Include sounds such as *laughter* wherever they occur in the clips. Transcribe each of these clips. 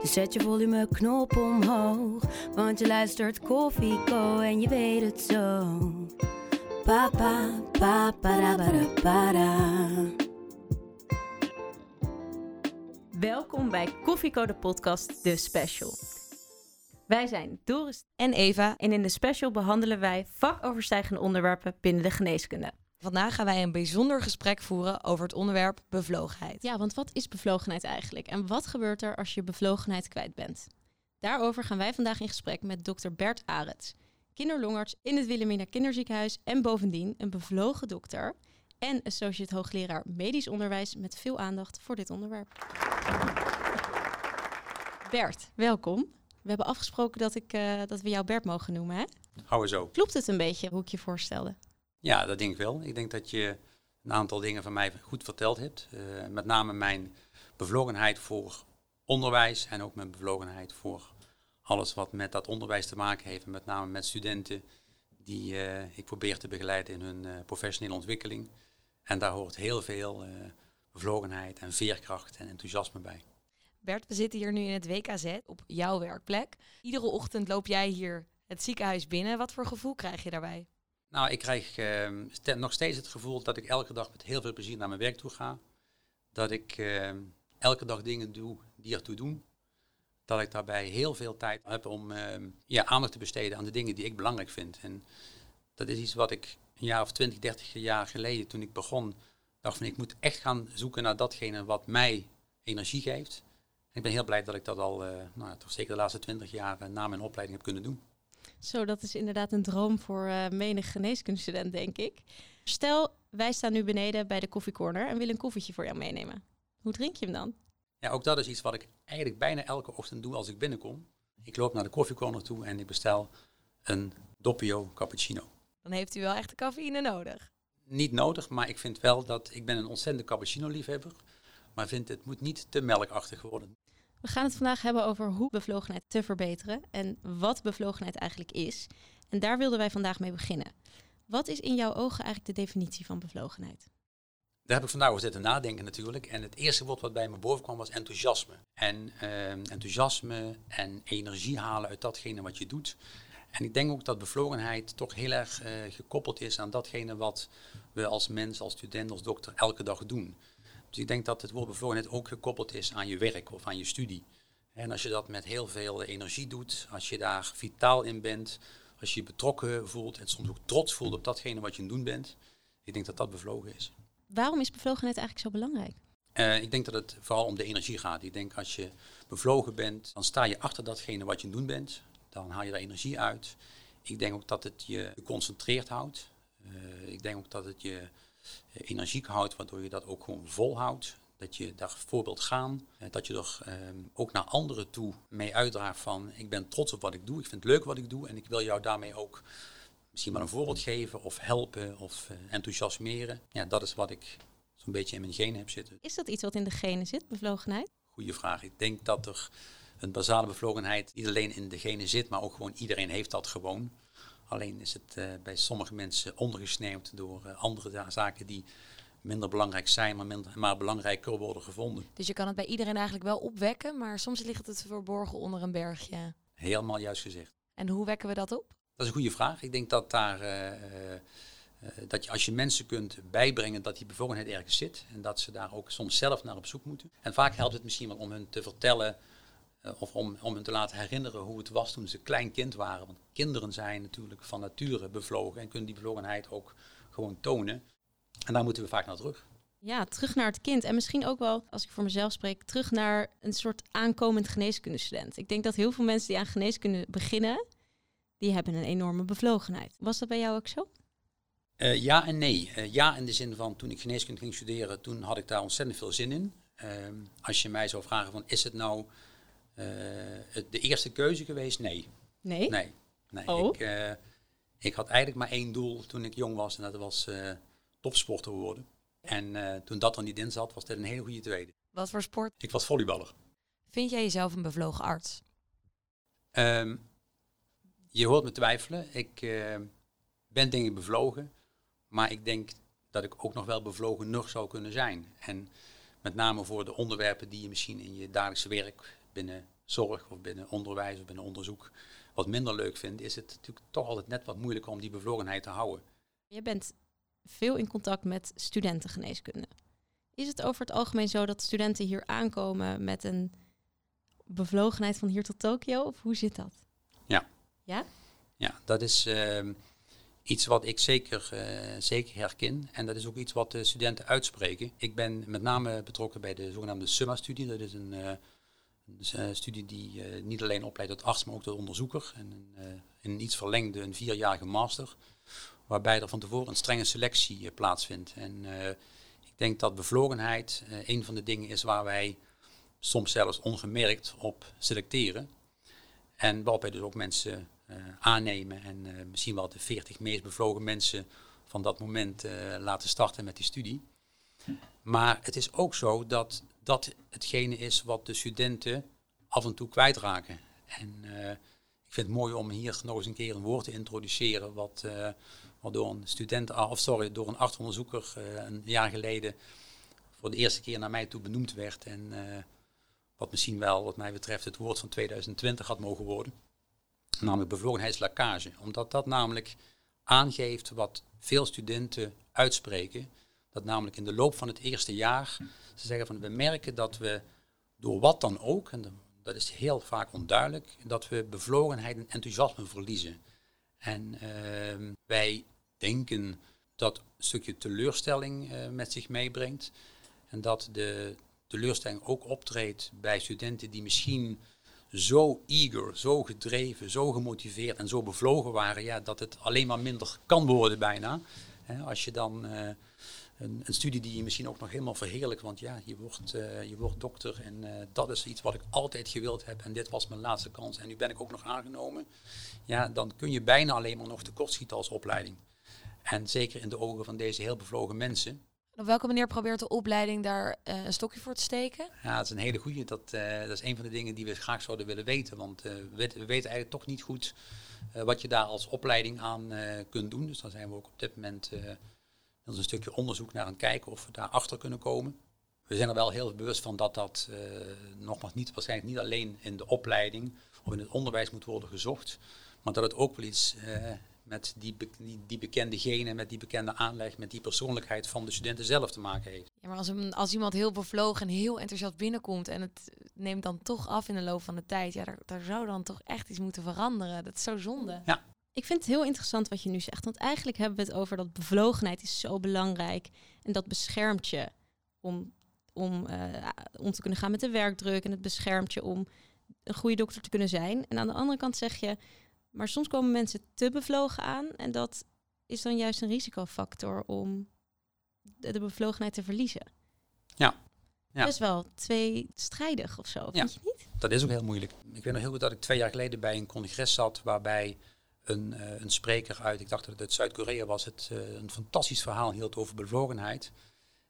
Dus zet je volumeknop omhoog. Want je luistert Koffie Co en je weet het zo. Papa, papa, para, para. Welkom bij Koffieko de podcast, de special. Wij zijn Doris en Eva. en in de special behandelen wij vakoverstijgende onderwerpen binnen de geneeskunde. Vandaag gaan wij een bijzonder gesprek voeren over het onderwerp bevlogenheid. Ja, want wat is bevlogenheid eigenlijk? En wat gebeurt er als je bevlogenheid kwijt bent? Daarover gaan wij vandaag in gesprek met dokter Bert Arets, kinderlongarts in het Wilhelmina Kinderziekenhuis en bovendien een bevlogen dokter en associate hoogleraar medisch onderwijs met veel aandacht voor dit onderwerp. Bert, welkom. We hebben afgesproken dat, ik, eh, dat we jou Bert mogen noemen, hè? Hou zo. Klopt het een beetje hoe ik je voorstelde? Ja, dat denk ik wel. Ik denk dat je een aantal dingen van mij goed verteld hebt. Uh, met name mijn bevlogenheid voor onderwijs en ook mijn bevlogenheid voor alles wat met dat onderwijs te maken heeft. En met name met studenten die uh, ik probeer te begeleiden in hun uh, professionele ontwikkeling. En daar hoort heel veel bevlogenheid en veerkracht en enthousiasme bij. Bert, we zitten hier nu in het WKZ op jouw werkplek. Iedere ochtend loop jij hier het ziekenhuis binnen. Wat voor gevoel krijg je daarbij? Nou, ik krijg uh, nog steeds het gevoel dat ik elke dag met heel veel plezier naar mijn werk toe ga. Dat ik uh, elke dag dingen doe die ertoe doen. Dat ik daarbij heel veel tijd heb om uh, ja, aandacht te besteden aan de dingen die ik belangrijk vind. En dat is iets wat ik een jaar of 20, 30 jaar geleden, toen ik begon, dacht van ik moet echt gaan zoeken naar datgene wat mij energie geeft. En ik ben heel blij dat ik dat al, nou, toch zeker de laatste 20 jaar na mijn opleiding heb kunnen doen. Zo, dat is inderdaad een droom voor uh, menig geneeskundestudent, denk ik. Stel, wij staan nu beneden bij de koffiecorner en willen een koffietje voor jou meenemen. Hoe drink je hem dan? Ja, ook dat is iets wat ik eigenlijk bijna elke ochtend doe als ik binnenkom. Ik loop naar de koffiecorner toe en ik bestel een doppio cappuccino. Dan heeft u wel echt de cafeïne nodig. Niet nodig, maar ik vind wel dat ik ben een ontzettende cappuccino-liefhebber. Maar vind het moet niet te melkachtig worden. We gaan het vandaag hebben over hoe bevlogenheid te verbeteren en wat bevlogenheid eigenlijk is. En daar wilden wij vandaag mee beginnen. Wat is in jouw ogen eigenlijk de definitie van bevlogenheid? Daar heb ik vandaag over zitten nadenken natuurlijk. En het eerste woord wat bij me boven kwam was enthousiasme. En uh, enthousiasme en energie halen uit datgene wat je doet. En ik denk ook dat bevlogenheid toch heel erg uh, gekoppeld is aan datgene wat we als mens, als student, als dokter elke dag doen. Dus ik denk dat het woord bevlogenheid ook gekoppeld is aan je werk of aan je studie. En als je dat met heel veel energie doet, als je daar vitaal in bent, als je je betrokken voelt en soms ook trots voelt op datgene wat je aan het doen bent, ik denk dat dat bevlogen is. Waarom is bevlogenheid eigenlijk zo belangrijk? Uh, ik denk dat het vooral om de energie gaat. Ik denk als je bevlogen bent, dan sta je achter datgene wat je aan het doen bent. Dan haal je daar energie uit. Ik denk ook dat het je geconcentreerd houdt. Uh, ik denk ook dat het je energiek houdt, waardoor je dat ook gewoon volhoudt. Dat je daar voorbeeld gaan. Dat je er eh, ook naar anderen toe mee uitdraagt van ik ben trots op wat ik doe. Ik vind het leuk wat ik doe en ik wil jou daarmee ook misschien wel een voorbeeld geven of helpen of uh, enthousiasmeren. Ja, dat is wat ik zo'n beetje in mijn genen heb zitten. Is dat iets wat in de genen zit, bevlogenheid? Goeie vraag. Ik denk dat er een basale bevlogenheid niet alleen in de genen zit, maar ook gewoon iedereen heeft dat gewoon. Alleen is het uh, bij sommige mensen ondergesneeuwd door uh, andere zaken die minder belangrijk zijn, maar, minder, maar belangrijker worden gevonden. Dus je kan het bij iedereen eigenlijk wel opwekken, maar soms ligt het verborgen onder een bergje. Helemaal juist gezegd. En hoe wekken we dat op? Dat is een goede vraag. Ik denk dat daar. Uh, dat je als je mensen kunt bijbrengen dat die bevoegdheid ergens zit en dat ze daar ook soms zelf naar op zoek moeten. En vaak helpt het misschien wel om hun te vertellen of om, om hen te laten herinneren hoe het was toen ze klein kind waren. Want kinderen zijn natuurlijk van nature bevlogen en kunnen die bevlogenheid ook gewoon tonen. En daar moeten we vaak naar terug. Ja, terug naar het kind. En misschien ook wel, als ik voor mezelf spreek, terug naar een soort aankomend geneeskundestudent. Ik denk dat heel veel mensen die aan geneeskunde beginnen, die hebben een enorme bevlogenheid. Was dat bij jou ook zo? Uh, ja en nee. Uh, ja in de zin van toen ik geneeskunde ging studeren, toen had ik daar ontzettend veel zin in. Uh, als je mij zou vragen van is het nou de eerste keuze geweest? Nee. Nee? Nee. nee. Oh. Ik, eh, ik had eigenlijk maar één doel toen ik jong was en dat was eh, topsporter worden. En eh, toen dat er niet in zat, was dit een hele goede tweede. Wat voor sport? Ik was volleyballer. Vind jij jezelf een bevlogen arts? Ehm, je hoort me twijfelen. Ik eh, ben denk ik bevlogen. Maar ik denk dat ik ook nog wel bevlogen nog zou kunnen zijn. En met name voor de onderwerpen die je misschien in je dagelijkse werk binnen zorg of binnen onderwijs of binnen onderzoek wat minder leuk vindt, is het natuurlijk toch altijd net wat moeilijker om die bevlogenheid te houden. Je bent veel in contact met studentengeneeskunde. Is het over het algemeen zo dat studenten hier aankomen met een bevlogenheid van hier tot Tokio? Of hoe zit dat? Ja. Ja? Ja, dat is ehm, iets wat ik zeker, eh, zeker herken. En dat is ook iets wat de studenten uitspreken. Ik ben met name betrokken bij de zogenaamde SUMMA-studie. Dat is een, eh, een eh, studie die eh, niet alleen opleidt tot arts, maar ook tot onderzoeker. En een, eh, een iets verlengde, een vierjarige master. Waarbij er van tevoren een strenge selectie plaatsvindt. En ik denk dat bevlogenheid een van de dingen is waar wij soms zelfs ongemerkt op selecteren. En waarop wij dus ook mensen aannemen en misschien wel de 40 meest bevlogen mensen van dat moment laten starten met die studie. Maar het is ook zo dat dat hetgene is wat de studenten af en toe kwijtraken. En eh, ik vind het mooi om hier nog eens een keer een woord te introduceren wat, eh, wat door een student, ah, of sorry, door een artsonderzoeker eh, een jaar geleden voor de eerste keer naar mij toe benoemd werd. En wat misschien wel, wat mij betreft, het woord van 2020 had mogen worden. Namelijk bevlogenheidslakage. Omdat dat namelijk aangeeft wat veel studenten uitspreken. Dat namelijk in de loop van het eerste jaar, ze zeggen van we merken dat we door wat dan ook, en dat is heel vaak onduidelijk, dat we bevlogenheid en enthousiasme verliezen. En ehm, wij denken dat een stukje teleurstelling eh, met zich meebrengt. En dat de teleurstelling ook optreedt bij studenten die misschien zo eager, zo gedreven, zo gemotiveerd en zo bevlogen waren, ja, dat het alleen maar minder kan worden bijna. Als je dan eh, een, een studie die je misschien ook nog helemaal verheerlijkt, want ja, je wordt, eh, je wordt dokter en eh, dat is iets wat ik altijd gewild heb en dit was mijn laatste kans en nu ben ik ook nog aangenomen. Ja, dan kun je bijna alleen maar nog tekortschieten als opleiding. En zeker in de ogen van deze heel bevlogen mensen, Op welke manier probeert de opleiding daar eh, een stokje voor te steken? Ja, dat is een hele goede. Dat, dat is een van de dingen die we graag zouden willen weten. Want we, weten, we weten eigenlijk toch niet goed wat je daar als opleiding aan kunt doen. Dus daar zijn we ook op dit moment eh, met een stukje onderzoek naar aan het kijken of we daar achter kunnen komen. We zijn er wel heel bewust van dat dat eh, nogmaals niet, waarschijnlijk niet alleen in de opleiding of in het onderwijs moet worden gezocht. Maar dat het ook wel iets eh, met die, be- die, die bekende genen, met die bekende aanleg, met die persoonlijkheid van de studenten zelf te maken heeft. Ja, maar als, een, als iemand heel bevlogen en heel enthousiast binnenkomt en het neemt dan toch af in de loop van de tijd, ja, daar, daar zou dan toch echt iets moeten veranderen. Dat is zo zonde. Ik vind het heel interessant wat je nu zegt. Want eigenlijk hebben we het over dat bevlogenheid is zo belangrijk. En dat beschermt je om, om, eh, om te kunnen gaan met de werkdruk. En het beschermt je om een goede dokter te kunnen zijn. En aan de andere kant zeg je, maar soms komen mensen te bevlogen aan. En dat is dan juist een risicofactor om de, de bevlogenheid te verliezen. Ja. Ja. Best wel tweestrijdig of zo, vind je niet? Dat is ook heel moeilijk. Ik weet nog heel goed dat ik twee jaar geleden bij een congres zat waarbij een, eh, een spreker uit, ik dacht dat het Zuid-Korea was, het eh, een fantastisch verhaal hield over bevlogenheid.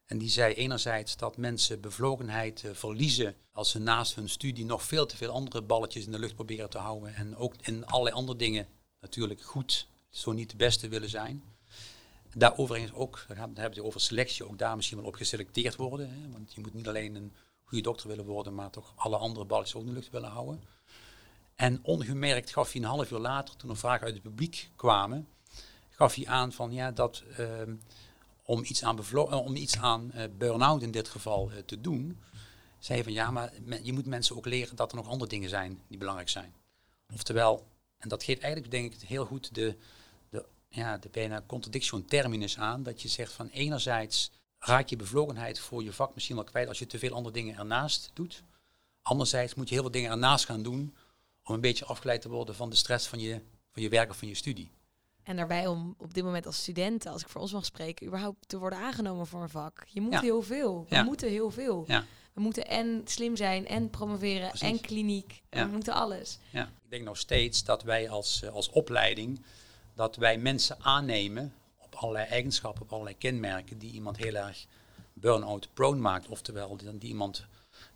En die zei enerzijds dat mensen bevlogenheid eh, verliezen als ze naast hun studie nog veel te veel andere balletjes in de lucht proberen te houden. En ook in allerlei andere dingen natuurlijk goed, zo niet de beste willen zijn. Daar overigens ook, daar hebben het over selectie, ook daar misschien wel op geselecteerd worden. Hè? Want je moet niet alleen een goede dokter willen worden, maar toch alle andere balletjes ook in de lucht willen houden. En ongemerkt gaf hij een half uur later, toen er vragen uit het publiek kwamen, gaf hij aan van ja, dat ehm, om iets aan, eh, om iets aan eh, burn-out in dit geval eh, te doen, zei hij van ja, maar je moet mensen ook leren dat er nog andere dingen zijn die belangrijk zijn. Oftewel, en dat geeft eigenlijk denk ik heel goed de, de, ja, de bijna contradiction terminus aan, dat je zegt van enerzijds raak je bevlogenheid voor je vak misschien wel kwijt als je te veel andere dingen ernaast doet. Anderzijds moet je heel veel dingen ernaast gaan doen om een beetje afgeleid te worden van de stress van je, van je werk of van je studie. En daarbij om op dit moment als student, als ik voor ons mag spreken, überhaupt te worden aangenomen voor een vak. Je moet Ja. heel veel. We Ja. moeten heel veel. Ja. we moeten en slim zijn en promoveren Precies. en kliniek. We moeten alles. Ja. Ik denk nog steeds dat wij als, eh, als opleiding, dat wij mensen aannemen op allerlei eigenschappen, op allerlei kenmerken die iemand heel erg burn-out prone maakt. Oftewel, die, die iemand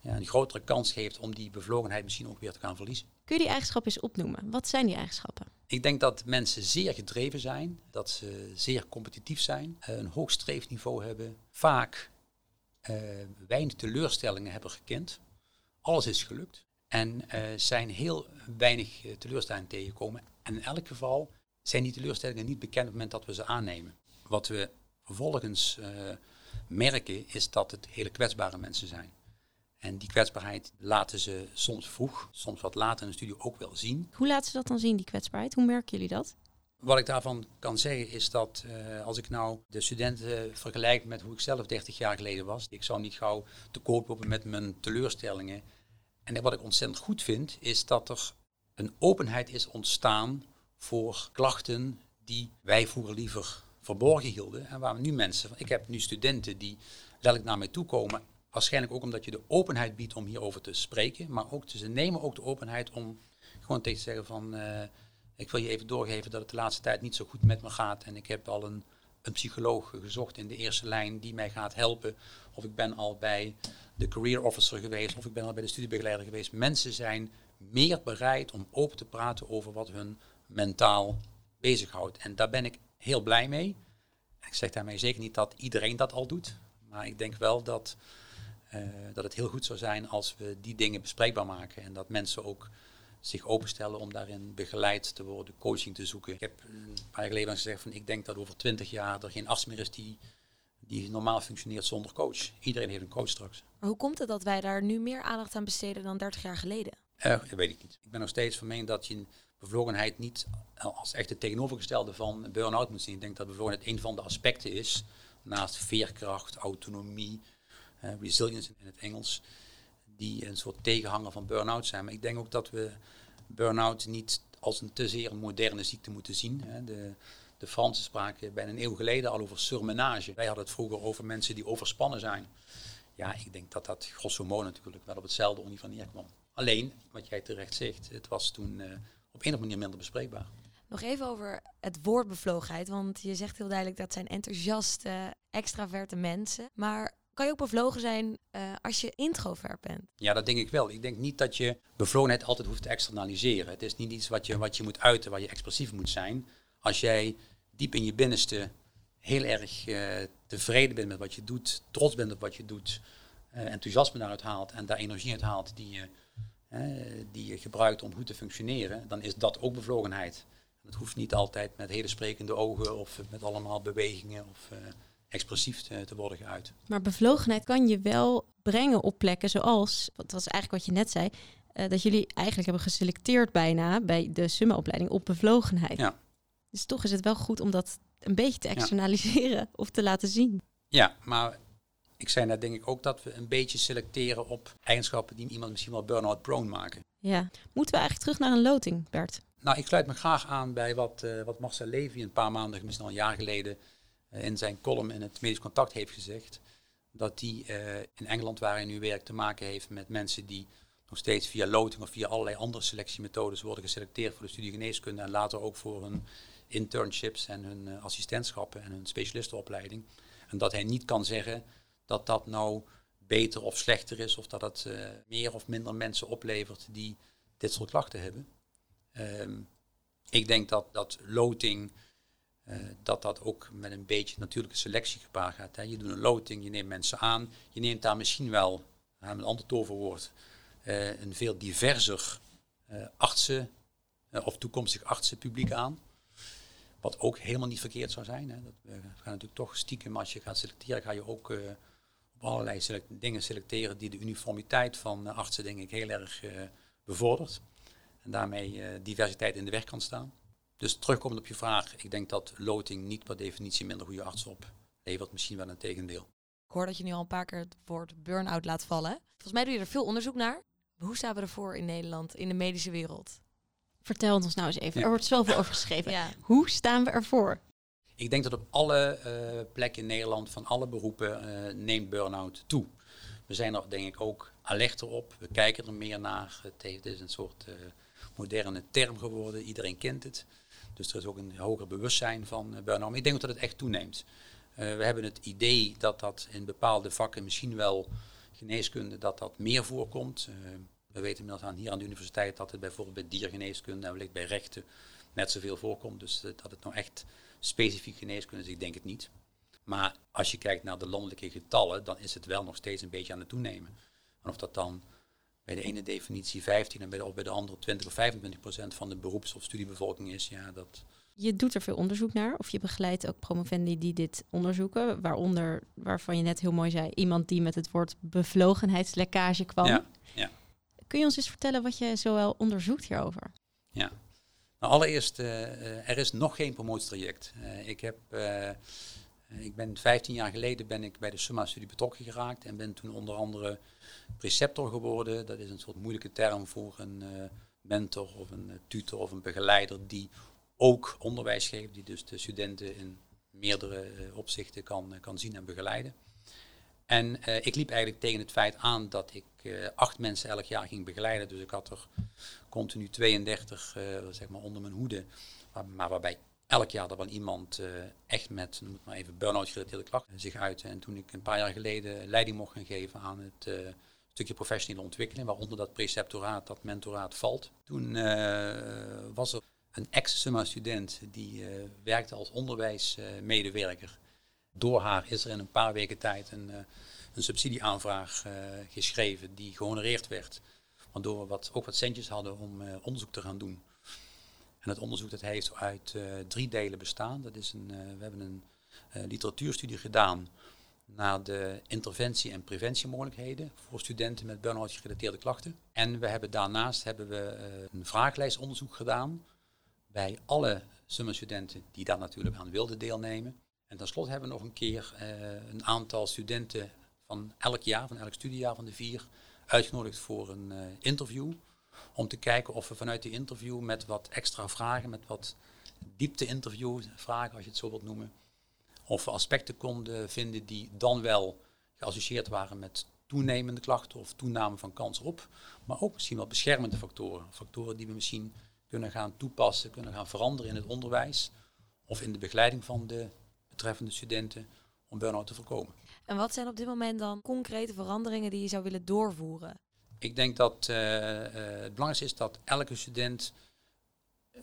ja, een grotere kans geeft om die bevlogenheid misschien ook weer te gaan verliezen. Kun je die eigenschappen eens opnoemen? Wat zijn die eigenschappen? Ik denk dat mensen zeer gedreven zijn, dat ze zeer competitief zijn, eh, een hoog streefniveau hebben, vaak eh, weinig teleurstellingen hebben gekend. Alles is gelukt en eh, zijn heel weinig teleurstellingen tegengekomen. En in elk geval zijn die teleurstellingen niet bekend op het moment dat we ze aannemen. Wat we vervolgens merken is dat het hele kwetsbare mensen zijn. En die kwetsbaarheid laten ze soms vroeg, soms wat later in de studie ook wel zien. Hoe laten ze dat dan zien, die kwetsbaarheid? Hoe merken jullie dat? Wat ik daarvan kan zeggen is dat eh, als ik nou de studenten vergelijk met hoe ik zelf 30 jaar geleden was, ik zou niet gauw te koop lopen met mijn teleurstellingen. En wat ik ontzettend goed vind, is dat er een openheid is ontstaan voor klachten die wij vroeger liever verborgen hielden. En waar we nu mensen, ik heb nu studenten die letterlijk naar mij toe komen. Waarschijnlijk ook omdat je de openheid biedt om hierover te spreken. Maar ook, ze nemen ook de openheid om gewoon tegen te zeggen van... eh, ik wil je even doorgeven dat het de laatste tijd niet zo goed met me gaat. En ik heb al een, een psycholoog gezocht in de eerste lijn die mij gaat helpen. Of ik ben al bij de career officer geweest. Of ik ben al bij de studiebegeleider geweest. Mensen zijn meer bereid om open te praten over wat hun mentaal bezighoudt. En daar ben ik heel blij mee. Ik zeg daarmee zeker niet dat iedereen dat al doet. Maar ik denk wel dat, dat het heel goed zou zijn als we die dingen bespreekbaar maken. En dat mensen ook zich openstellen om daarin begeleid te worden, coaching te zoeken. Ik heb een paar jaar geleden gezegd van ik denk dat over twintig jaar er geen arts meer is die, die normaal functioneert zonder coach. Iedereen heeft een coach straks. Maar hoe komt het dat wij daar nu meer aandacht aan besteden dan 30 jaar geleden? Eh, dat weet ik niet. Ik ben nog steeds van mening dat je bevlogenheid niet als echt het tegenovergestelde van burn-out moet zien. Ik denk dat bevlogenheid een van de aspecten is, naast veerkracht, autonomie, eh, resilience in het Engels, die een soort tegenhanger van burn-out zijn. Maar ik denk ook dat we burn-out niet als een te zeer moderne ziekte moeten zien. Hè. De, de Fransen spraken bijna een eeuw geleden al over surmenage. Wij hadden het vroeger over mensen die overspannen zijn. Ja, ik denk dat dat grosso modo natuurlijk wel op hetzelfde ongeveer neerkwam. Alleen, wat jij terecht zegt, het was toen uh, op een of andere manier minder bespreekbaar. Nog even over het woord bevlogenheid, want je zegt heel duidelijk dat zijn enthousiaste, extraverte mensen. Maar kan je ook bevlogen zijn uh, als je introvert bent? Ja, dat denk ik wel. Ik denk niet dat je bevlogenheid altijd hoeft te externaliseren. Het is niet iets wat je, wat je moet uiten, waar je expressief moet zijn. Als jij diep in je binnenste heel erg uh, tevreden bent met wat je doet, trots bent op wat je doet, uh, enthousiasme daaruit haalt en daar energie uit haalt die je, die je gebruikt om goed te functioneren, dan is dat ook bevlogenheid. Het hoeft niet altijd met hele sprekende ogen of met allemaal bewegingen of expressief te, te, worden geuit. Maar bevlogenheid kan je wel brengen op plekken zoals, dat was eigenlijk wat je net zei, uh, dat jullie eigenlijk hebben geselecteerd bijna bij de summa-opleiding op bevlogenheid. Ja. Dus toch is het wel goed om dat een beetje te externaliseren ja. *laughs* of te laten zien. Ja, maar ik zei net denk ik ook dat we een beetje selecteren op eigenschappen die iemand misschien wel burn-out prone maken. Ja, moeten we eigenlijk terug naar een loting, Bert? Nou, ik sluit me graag aan bij wat, uh, wat Marcel Levy een paar maanden, misschien al een jaar geleden, in zijn column in het Medisch Contact heeft gezegd. Dat hij uh, in Engeland, waar hij nu werkt, te maken heeft met mensen die nog steeds via loting of via allerlei andere selectiemethodes worden geselecteerd voor de studie geneeskunde en later ook voor hun internships en hun assistentschappen en hun specialistenopleiding. En dat hij niet kan zeggen dat dat nou beter of slechter is of dat het meer of minder mensen oplevert die dit soort klachten hebben. Um, ik denk dat, dat loting, uh, dat dat ook met een beetje natuurlijke selectie gepaard gaat. Hè. Je doet een loting, je neemt mensen aan, je neemt daar misschien wel, uh, met een ander toverwoord, uh, een veel diverser artsen of toekomstig artsenpubliek aan. Wat ook helemaal niet verkeerd zou zijn. Hè. Dat, we gaan natuurlijk toch stiekem, als je gaat selecteren, ga je ook op allerlei select dingen selecteren die de uniformiteit van artsen, denk ik, heel erg bevordert. En daarmee uh, diversiteit in de weg kan staan. Dus terugkomend op je vraag, ik denk dat loting niet per definitie minder goede artsen oplevert, misschien wel een tegendeel. Ik hoor dat je nu al een paar keer het woord burn-out laat vallen. Volgens mij doe je er veel onderzoek naar. Hoe staan we ervoor in Nederland, in de medische wereld? Vertel ons nou eens even, Ja. er wordt zoveel over geschreven. Ja. Hoe staan we ervoor? Ik denk dat op alle eh, plekken in Nederland, van alle beroepen, eh, neemt burn-out toe. We zijn er denk ik ook alerter op. We kijken er meer naar. Het, heeft, het is een soort uh, moderne term geworden. Iedereen kent het. Dus er is ook een hoger bewustzijn van uh, burn-out. Ik denk dat het echt toeneemt. Uh, we hebben het idee dat dat in bepaalde vakken, misschien wel geneeskunde, dat dat meer voorkomt. we weten inmiddels aan, hier aan de universiteit dat het bijvoorbeeld bij diergeneeskunde en wellicht bij rechten net zoveel voorkomt. Dus dat het nou echt specifiek geneeskunde is, ik denk het niet. Maar als je kijkt naar de landelijke getallen, dan is het wel nog steeds een beetje aan het toenemen. En of dat dan bij de ene definitie 15 en bij de, of bij de andere 20 of 25 procent van de beroeps- of studiebevolking is, ja, dat. Je doet er veel onderzoek naar, of je begeleidt ook promovendi die dit onderzoeken, waaronder, waarvan je net heel mooi zei, iemand die met het woord bevlogenheidslekkage kwam. Ja, ja. Kun je ons eens vertellen wat je zoal onderzoekt hierover? Ja, nou, allereerst, uh, er is nog geen promotietraject. Uh, ik heb ik ben 15 jaar geleden ben ik bij de Summa-studie betrokken geraakt en ben toen onder andere preceptor geworden. Dat is een soort moeilijke term voor een uh, mentor of een uh, tutor of een begeleider die ook onderwijs geeft, die dus de studenten in meerdere uh, opzichten kan, kan zien en begeleiden. En ik liep eigenlijk tegen het feit aan dat ik acht mensen elk jaar ging begeleiden. Dus ik had er continu 32 zeg maar onder mijn hoede, maar waarbij elk jaar dat wel iemand uh, echt met, maar even burn-out gerelateerde klachten zich uitte. En toen ik een paar jaar geleden leiding mocht gaan geven aan het uh, stukje professionele ontwikkeling, waaronder dat preceptoraat, dat mentoraat valt. Toen was er een ex-summa-student die werkte als onderwijsmedewerker. Door haar is er in een paar weken tijd een, een subsidieaanvraag geschreven die gehonoreerd werd. Waardoor we wat, ook wat centjes hadden om onderzoek te gaan doen. En het onderzoek dat heeft uit uh, drie delen bestaan. Dat is een, uh, we hebben een uh, literatuurstudie gedaan naar de interventie- en preventiemogelijkheden voor studenten met burn-out gerelateerde klachten. En we hebben daarnaast hebben we, een vragenlijstonderzoek gedaan bij alle summerstudenten die daar natuurlijk aan wilden deelnemen. En tenslotte hebben we nog een keer een aantal studenten van elk jaar, van elk studiejaar van de vier, uitgenodigd voor een interview om te kijken of we vanuit die interview met wat extra vragen, met wat diepte-interview vragen, als je het zo wilt noemen, of we aspecten konden vinden die dan wel geassocieerd waren met toenemende klachten of toename van kans op, maar ook misschien wel beschermende factoren. Factoren die we misschien kunnen gaan toepassen, kunnen gaan veranderen in het onderwijs of in de begeleiding van de betreffende studenten om burn-out te voorkomen. En wat zijn op dit moment dan concrete veranderingen die je zou willen doorvoeren? Ik denk dat uh, uh, het belangrijkste is dat elke student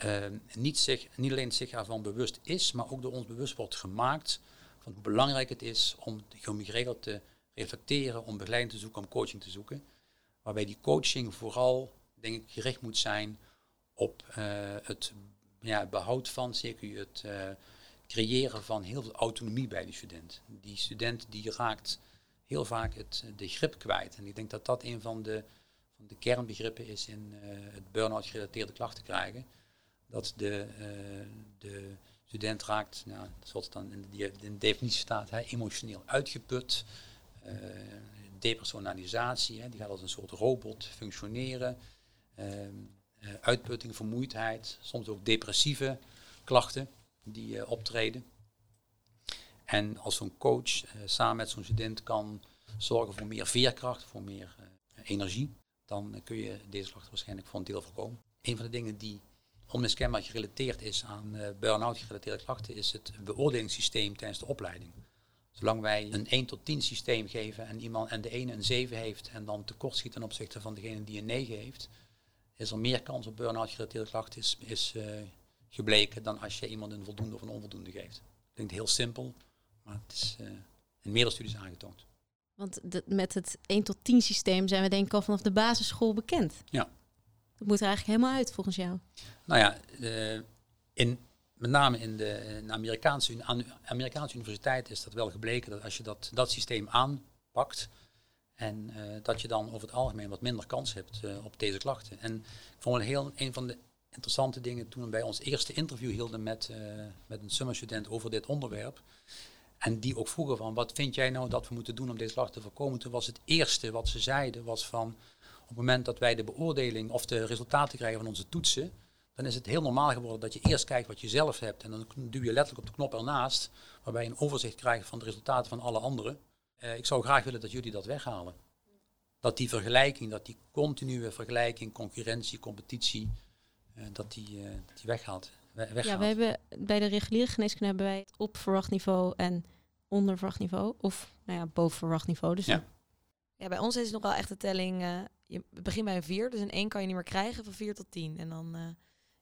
uh, niet, zich, niet alleen zich ervan bewust is, maar ook door ons bewust wordt gemaakt van hoe belangrijk het is om geregeld te reflecteren, om begeleiding te zoeken, om coaching te zoeken. Waarbij die coaching vooral, denk ik, gericht moet zijn op het ja, behoud van, zeker het creëren van heel veel autonomie bij die student. Die student die raakt heel vaak het, de grip kwijt. En ik denk dat dat een van de, van de kernbegrippen is in uh, het burn-out gerelateerde klachten krijgen. Dat de, uh, de student raakt, nou, zoals het dan in de, in de definitie staat, hè, emotioneel uitgeput. Uh, depersonalisatie, hè, die gaat als een soort robot functioneren. uitputting, vermoeidheid, soms ook depressieve klachten die optreden. En als zo'n coach uh, samen met zo'n student kan zorgen voor meer veerkracht, voor meer uh, energie, dan kun je deze klachten waarschijnlijk voor een deel voorkomen. Een van de dingen die onmiskenbaar gerelateerd is aan uh, burn-out gerelateerde klachten, is het beoordelingssysteem tijdens de opleiding. Zolang wij een 1 tot 10 systeem geven en, iemand, en de ene een 7 heeft en dan tekort schiet ten opzichte van degene die een 9 heeft, is er meer kans op burn-out gerelateerde klachten is, is gebleken dan als je iemand een voldoende of een onvoldoende geeft. Klinkt heel simpel, maar het is in meerdere studies aangetoond. Want de, met het 1 tot 10 systeem zijn we denk ik al vanaf de basisschool bekend. Ja. Dat moet er eigenlijk helemaal uit volgens jou. Nou ja, uh, in, met name in de, in Amerikaanse, Amerikaanse universiteit is dat wel gebleken dat als je dat, dat systeem aanpakt, en uh, dat je dan over het algemeen wat minder kans hebt uh, op deze klachten. En ik vond het heel een van de interessante dingen toen we bij ons eerste interview hielden met, uh, met een summerstudent over dit onderwerp. En die ook vroegen van, wat vind jij nou dat we moeten doen om deze klachten te voorkomen? Toen was het eerste wat ze zeiden, was van, op het moment dat wij de beoordeling of de resultaten krijgen van onze toetsen, dan is het heel normaal geworden dat je eerst kijkt wat je zelf hebt. En dan duw je letterlijk op de knop ernaast, waarbij je een overzicht krijgt van de resultaten van alle anderen. Uh, ik zou graag willen dat jullie dat weghalen. dat die vergelijking, dat die continue vergelijking, concurrentie, competitie, uh, dat, die, uh, dat die weggaat. Ja, we hebben bij de reguliere geneeskunde hebben wij het op verwacht niveau en onder verwacht niveau. Of nou ja, boven verwacht niveau. Dus Ja. Ja, bij ons is het nog wel echt de telling. eh, je begint bij een vier, dus een 1 kan je niet meer krijgen van 4 tot 10. En dan. eh,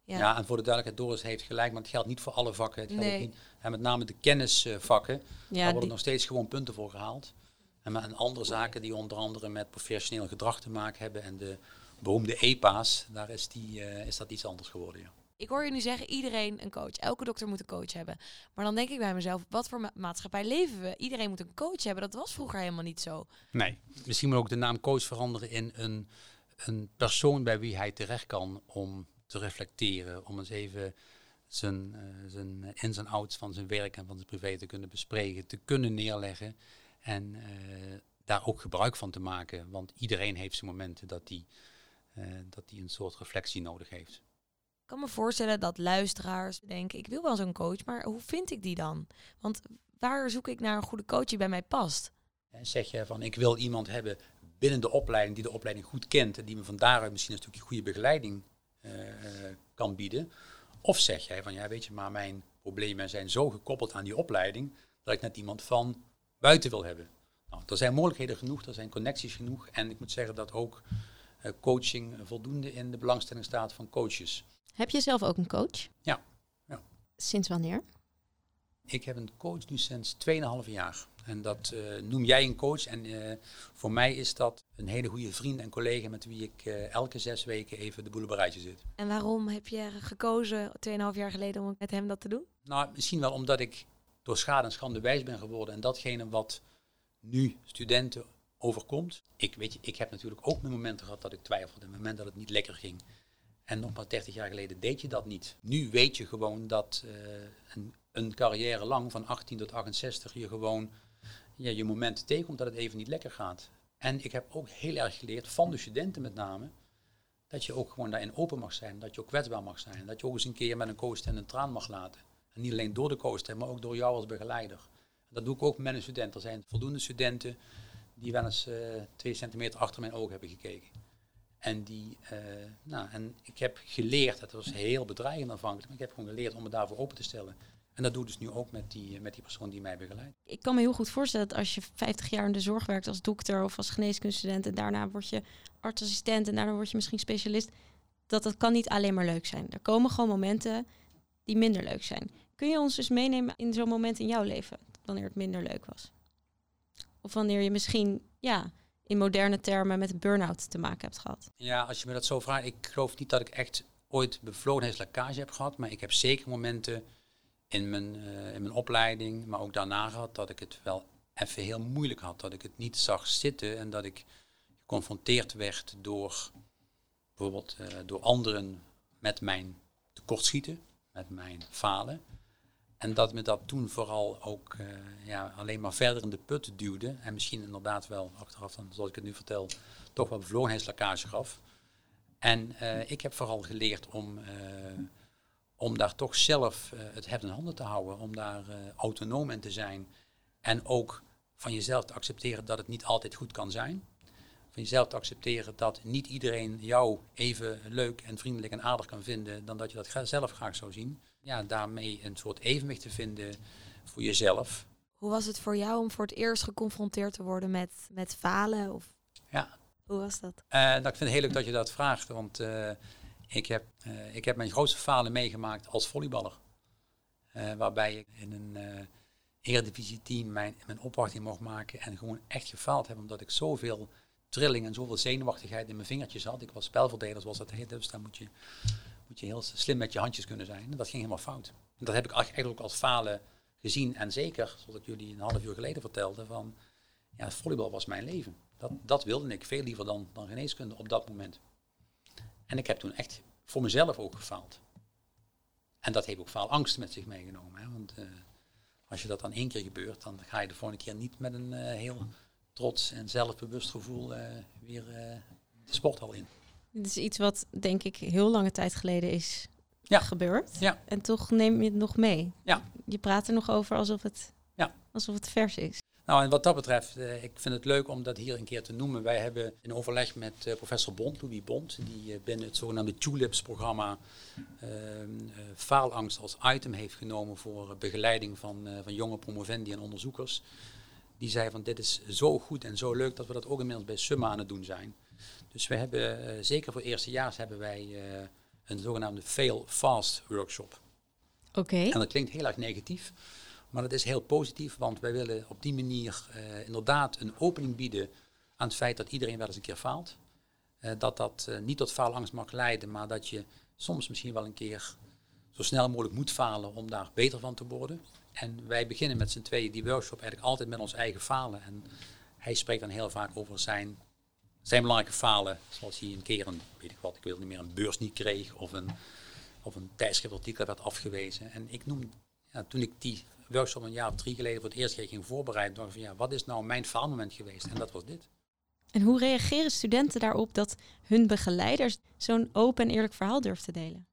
Ja. ja. en voor de duidelijkheid, Doris heeft gelijk, maar het geldt niet voor alle vakken. Het geldt Nee. niet, en met name de kennisvakken, ja, daar worden die- nog steeds gewoon punten voor gehaald. En, maar- en andere zaken die onder andere met professioneel gedrag te maken hebben en de beroemde EPA's, daar is, die, eh, is dat iets anders geworden. Ja. Ik hoor je nu zeggen, iedereen een coach. Elke dokter moet een coach hebben. Maar dan denk ik bij mezelf, wat voor ma- maatschappij leven we? Iedereen moet een coach hebben. Dat was vroeger helemaal niet zo. Nee. Misschien moet ook de naam coach veranderen in een, een persoon bij wie hij terecht kan om te reflecteren, om eens even zijn, eh, zijn ins en outs van zijn werk en van zijn privé te kunnen bespreken, te kunnen neerleggen en eh, daar ook gebruik van te maken. Want iedereen heeft zijn momenten dat hij eh, een soort reflectie nodig heeft. Ik kan me voorstellen dat luisteraars denken, ik wil wel zo'n coach, maar hoe vind ik die dan? Want waar zoek ik naar een goede coach die bij mij past? En zeg je van ik wil iemand hebben binnen de opleiding die de opleiding goed kent en die me van daaruit misschien een stukje goede begeleiding eh, kan bieden. Of zeg jij van ja weet je maar mijn problemen zijn zo gekoppeld aan die opleiding dat ik net iemand van buiten wil hebben. Nou, er zijn mogelijkheden genoeg, er zijn connecties genoeg en ik moet zeggen dat ook eh, coaching voldoende in de belangstelling staat van coaches. Heb je zelf ook een coach? Ja, ja. Sinds wanneer? Ik heb een coach nu sinds 2,5 jaar. En dat eh, noem jij een coach. En eh, voor mij is dat een hele goede vriend en collega met wie ik eh, elke zes weken even de boel rijtje zit. En waarom heb je gekozen 2,5 jaar geleden om met hem dat te doen? Nou, misschien wel omdat ik door schade en schande wijs ben geworden. En datgene wat nu studenten overkomt. Ik, weet je, ik heb natuurlijk ook mijn momenten gehad dat ik twijfelde. Een moment dat het niet lekker ging. En nog maar 30 jaar geleden deed je dat niet. Nu weet je gewoon dat eh, een, een carrière lang, van 18 tot 68, je gewoon ja, je momenten tegenkomt dat het even niet lekker gaat. En ik heb ook heel erg geleerd, van de studenten met name, dat je ook gewoon daarin open mag zijn. Dat je ook kwetsbaar mag zijn. Dat je ook eens een keer met een coach en een traan mag laten. En niet alleen door de coach, maar ook door jou als begeleider. Dat doe ik ook met een student. Er zijn voldoende studenten die wel eens eh, twee centimeter achter mijn ogen hebben gekeken. En, die, eh, nou, en ik heb geleerd, dat was heel bedreigend aanvankelijk, maar ik heb gewoon geleerd om me daarvoor open te stellen. En dat doe ik dus nu ook met die, met die persoon die mij begeleidt. Ik kan me heel goed voorstellen dat als je 50 jaar in de zorg werkt als dokter of als geneeskundestudent en daarna word je artsassistent en daarna word je misschien specialist, dat dat kan niet alleen maar leuk zijn. Er komen gewoon momenten die minder leuk zijn. Kun je ons dus meenemen in zo'n moment in jouw leven, wanneer het minder leuk was? Of wanneer je misschien, ja, in moderne termen met burn-out te maken hebt gehad? Ja, als je me dat zo vraagt, ik geloof niet dat ik echt ooit bevlogenheidslekkage heb gehad, maar ik heb zeker momenten in mijn, eh, in mijn opleiding, maar ook daarna gehad, dat ik het wel even heel moeilijk had. Dat ik het niet zag zitten en dat ik geconfronteerd werd door bijvoorbeeld eh, door anderen met mijn tekortschieten, met mijn falen. En dat me dat toen vooral ook eh, ja, alleen maar verder in de put duwde. En misschien inderdaad wel achteraf, dan, zoals ik het nu vertel, toch wel bevlogenheidslekkage gaf. En eh, ik heb vooral geleerd om, eh, om daar toch zelf het heft in handen te houden. Om daar autonoom in te zijn. En ook van jezelf te accepteren dat het niet altijd goed kan zijn. Van jezelf te accepteren dat niet iedereen jou even leuk en vriendelijk en aardig kan vinden dan dat je dat zelf graag zou zien. Ja, daarmee een soort evenwicht te vinden voor jezelf. Hoe was het voor jou om voor het eerst geconfronteerd te worden met, met falen? Of Ja, hoe was dat? Nou, ik vind het heel leuk dat je dat vraagt, want eh, ik, heb, eh, ik heb mijn grootste falen meegemaakt als volleyballer. Waarbij ik in een eredivisie team mijn, mijn opwachting mocht maken en gewoon echt gefaald heb, omdat ik zoveel trilling en zoveel zenuwachtigheid in mijn vingertjes had. Ik was spelverdeler, zoals dat heet, dus daar moet je, moet je heel slim met je handjes kunnen zijn. En dat ging helemaal fout. En dat heb ik eigenlijk ook als falen gezien en zeker, zoals ik jullie een half uur geleden vertelde, van ja, volleybal was mijn leven. Dat, dat wilde ik veel liever dan, dan geneeskunde op dat moment. En ik heb toen echt voor mezelf ook gefaald. En dat heeft ook faalangst met zich meegenomen. Hè? Want eh, als je dat dan één keer gebeurt, dan ga je de volgende keer niet met een eh, heel trots en zelfbewust gevoel eh, weer de sporthal in. Dit is iets wat denk ik heel lange tijd geleden is Ja. gebeurd. Ja. En toch neem je het nog mee. Ja. Je praat er nog over alsof het, Ja. alsof het vers is. Nou, en wat dat betreft, uh, ik vind het leuk om dat hier een keer te noemen. Wij hebben in overleg met uh, professor Bond, Louis Bond, die uh, binnen het zogenaamde Tulips-programma ehm, faalangst als item heeft genomen voor begeleiding van, van jonge promovendi en onderzoekers. Die zei van dit is zo goed en zo leuk dat we dat ook inmiddels bij Summa aan het doen zijn. Dus we hebben, zeker voor eerstejaars, hebben wij een zogenaamde Fail Fast workshop. Oké. En dat klinkt heel erg negatief. Maar dat is heel positief, want wij willen op die manier uh, inderdaad een opening bieden aan het feit dat iedereen wel eens een keer faalt. Dat dat niet tot faalangst mag leiden, maar dat je soms misschien wel een keer zo snel mogelijk moet falen om daar beter van te worden. En wij beginnen met z'n tweeën die workshop eigenlijk altijd met ons eigen falen. En hij spreekt dan heel vaak over zijn, zijn belangrijke falen, zoals hij een keer een, weet ik wat, ik weet niet meer, een beurs niet kreeg of een, of een tijdschriftartikel werd afgewezen. En ik noem, ja, toen ik die workshop een jaar of drie geleden voor het eerst ging voorbereiden, dacht van ja, wat is nou mijn faalmoment geweest? En dat was dit. En hoe reageren studenten daarop dat hun begeleiders zo'n open en eerlijk verhaal durft te delen?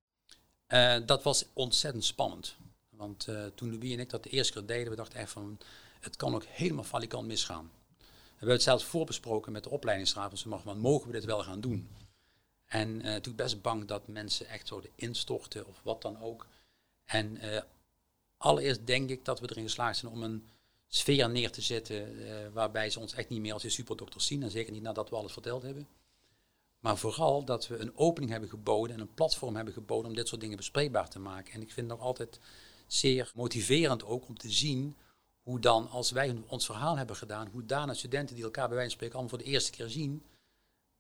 Uh, dat was ontzettend spannend. Want uh, toen Louis en ik dat de eerste keer deden, we dachten echt van, het kan ook helemaal falikant misgaan. We hebben het zelfs voorbesproken met de opleidingsraad, dus van, mogen we dit wel gaan doen? En uh, toen best bang dat mensen echt zouden instorten of wat dan ook. En allereerst denk ik dat we erin geslaagd zijn om een sfeer neer te zetten uh, waarbij ze ons echt niet meer als je superdokters zien. En zeker niet nadat we alles verteld hebben. Maar vooral dat we een opening hebben geboden en een platform hebben geboden om dit soort dingen bespreekbaar te maken. En ik vind het nog altijd zeer motiverend ook om te zien hoe dan, als wij ons verhaal hebben gedaan, hoe daarna studenten die elkaar bij wijze van spreken allemaal voor de eerste keer zien,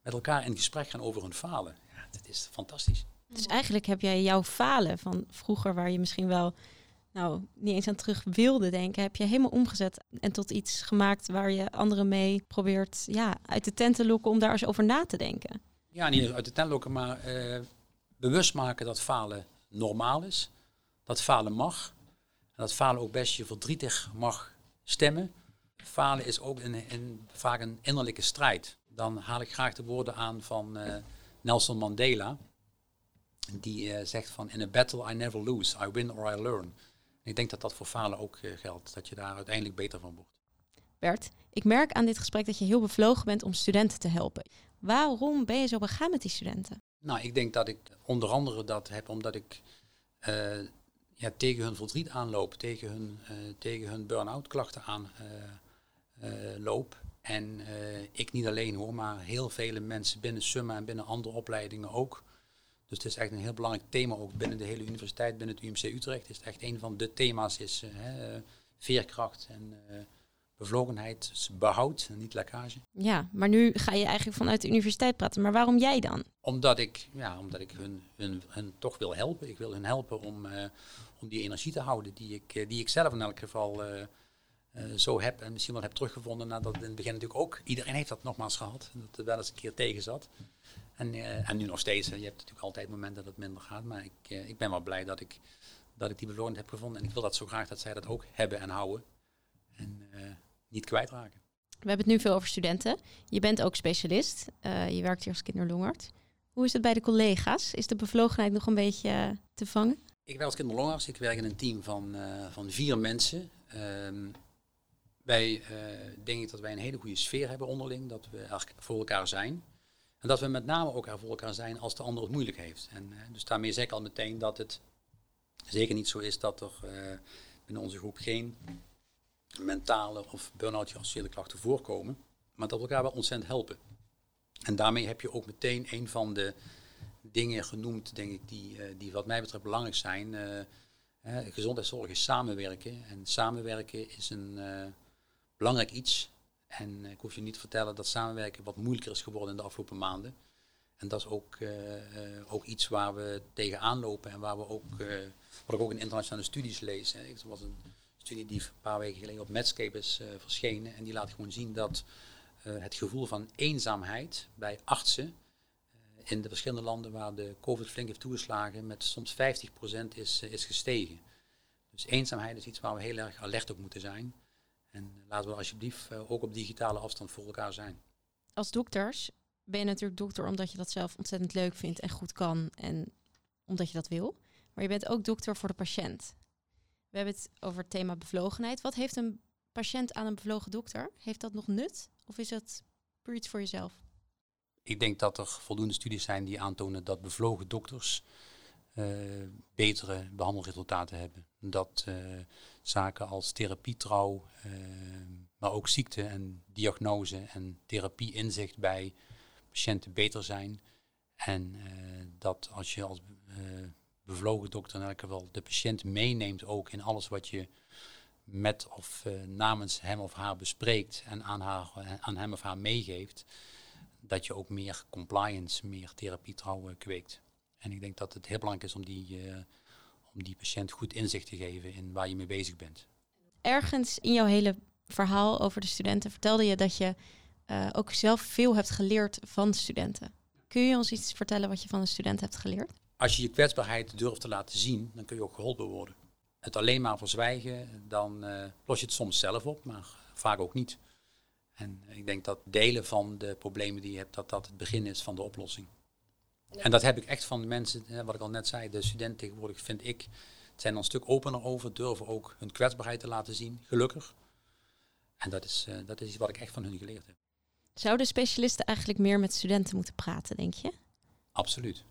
met elkaar in gesprek gaan over hun falen. Ja, dat is fantastisch. Dus eigenlijk heb jij jouw falen van vroeger, waar je misschien wel nou, niet eens aan terug wilde denken, heb je helemaal omgezet en tot iets gemaakt waar je anderen mee probeert ja, uit de tent te lokken om daar eens over na te denken. Ja, niet uit de tent lokken, maar uh, bewust maken dat falen normaal is. Dat falen mag. En dat falen ook best je verdrietig mag stemmen. Falen is ook een, een, vaak een innerlijke strijd. Dan haal ik graag de woorden aan van uh, Nelson Mandela. Die uh, zegt van, in a battle I never lose, I win or I learn ik denk dat dat voor falen ook uh, geldt, dat je daar uiteindelijk beter van wordt. Bert, ik merk aan dit gesprek dat je heel bevlogen bent om studenten te helpen. Waarom ben je zo begaan met die studenten? Nou, ik denk dat ik onder andere dat heb omdat ik uh, ja, tegen hun verdriet aanloop, tegen hun, uh, tegen hun burn-out klachten aanloop. en ik niet alleen hoor, maar heel vele mensen binnen Summa en binnen andere opleidingen ook dus het is echt een heel belangrijk thema ook binnen de hele universiteit, binnen het UMC Utrecht. Is het echt een van de thema's is veerkracht en bevlogenheid, behoud niet lekkage. Ja, maar nu ga je eigenlijk vanuit de universiteit praten. Maar waarom jij dan? Omdat ik, ja, omdat ik hun, hun, hun toch wil helpen. Ik wil hun helpen om, uh, om die energie te houden die ik, die ik zelf in elk geval zo heb. En misschien wel heb teruggevonden nadat in het begin natuurlijk ook, iedereen heeft dat nogmaals gehad. Dat er wel eens een keer tegen zat. En, en nu nog steeds. Je hebt natuurlijk altijd momenten dat het minder gaat. Maar ik, ik ben wel blij dat ik, dat ik die beloning heb gevonden. En ik wil dat zo graag dat zij dat ook hebben en houden. En niet kwijtraken. We hebben het nu veel over studenten. Je bent ook specialist. je werkt hier als kinderlongarts. Hoe is het bij de collega's? Is de bevlogenheid nog een beetje te vangen? Ik werk als kinderlongarts. Ik werk in een team van, van vier mensen. Um, wij denken dat wij een hele goede sfeer hebben onderling. Dat we voor elkaar zijn. En dat we met name ook er voor elkaar zijn als de ander het moeilijk heeft. En uh, dus daarmee zeg ik al meteen dat het zeker niet zo is dat er uh, binnen onze groep geen mentale of burn-out geassocieerde klachten voorkomen. Maar dat elkaar wel ontzettend helpen. En daarmee heb je ook meteen een van de dingen genoemd, denk ik, die, uh, die wat mij betreft belangrijk zijn. gezondheidszorg is samenwerken. En samenwerken is een belangrijk iets en ik hoef je niet te vertellen dat samenwerken wat moeilijker is geworden in de afgelopen maanden. En dat is ook, ook iets waar we tegenaan lopen en waar we ook, wat ik ook in internationale studies lees. Hè. Was een studie die een paar weken geleden op Medscape is verschenen. En die laat gewoon zien dat het gevoel van eenzaamheid bij artsen in de verschillende landen waar de COVID flink heeft toegeslagen met soms 50% is, is gestegen. Dus eenzaamheid is iets waar we heel erg alert op moeten zijn. En laten we alsjeblieft ook op digitale afstand voor elkaar zijn. Als dokters ben je natuurlijk dokter omdat je dat zelf ontzettend leuk vindt en goed kan en omdat je dat wil. Maar je bent ook dokter voor de patiënt. We hebben het over het thema bevlogenheid. Wat heeft een patiënt aan een bevlogen dokter? Heeft dat nog nut? Of is dat puur iets voor jezelf? Ik denk dat er voldoende studies zijn die aantonen dat bevlogen dokters uh, betere behandelresultaten hebben. Dat uh, zaken als therapietrouw, uh, maar ook ziekte en diagnose en therapie-inzicht bij patiënten beter zijn. En dat als je als bevlogen dokter in elk geval de patiënt meeneemt ook in alles wat je met of namens hem of haar bespreekt en aan, haar, aan hem of haar meegeeft, dat je ook meer compliance, meer therapietrouw kweekt. En ik denk dat het heel belangrijk is om die, uh, om die patiënt goed inzicht te geven in waar je mee bezig bent. Ergens in jouw hele verhaal over de studenten vertelde je dat je ook zelf veel hebt geleerd van de studenten. Kun je ons iets vertellen wat je van de student hebt geleerd? Als je je kwetsbaarheid durft te laten zien, dan kun je ook geholpen worden. Het alleen maar verzwijgen, dan uh, los je het soms zelf op, maar vaak ook niet. En ik denk dat delen van de problemen die je hebt, dat dat het begin is van de oplossing. En dat heb ik echt van de mensen, wat ik al net zei, de studenten tegenwoordig vind ik, zijn er een stuk opener over, durven ook hun kwetsbaarheid te laten zien, gelukkig. En dat is, uh, dat is iets wat ik echt van hun geleerd heb. Zouden specialisten eigenlijk meer met studenten moeten praten, denk je? Absoluut.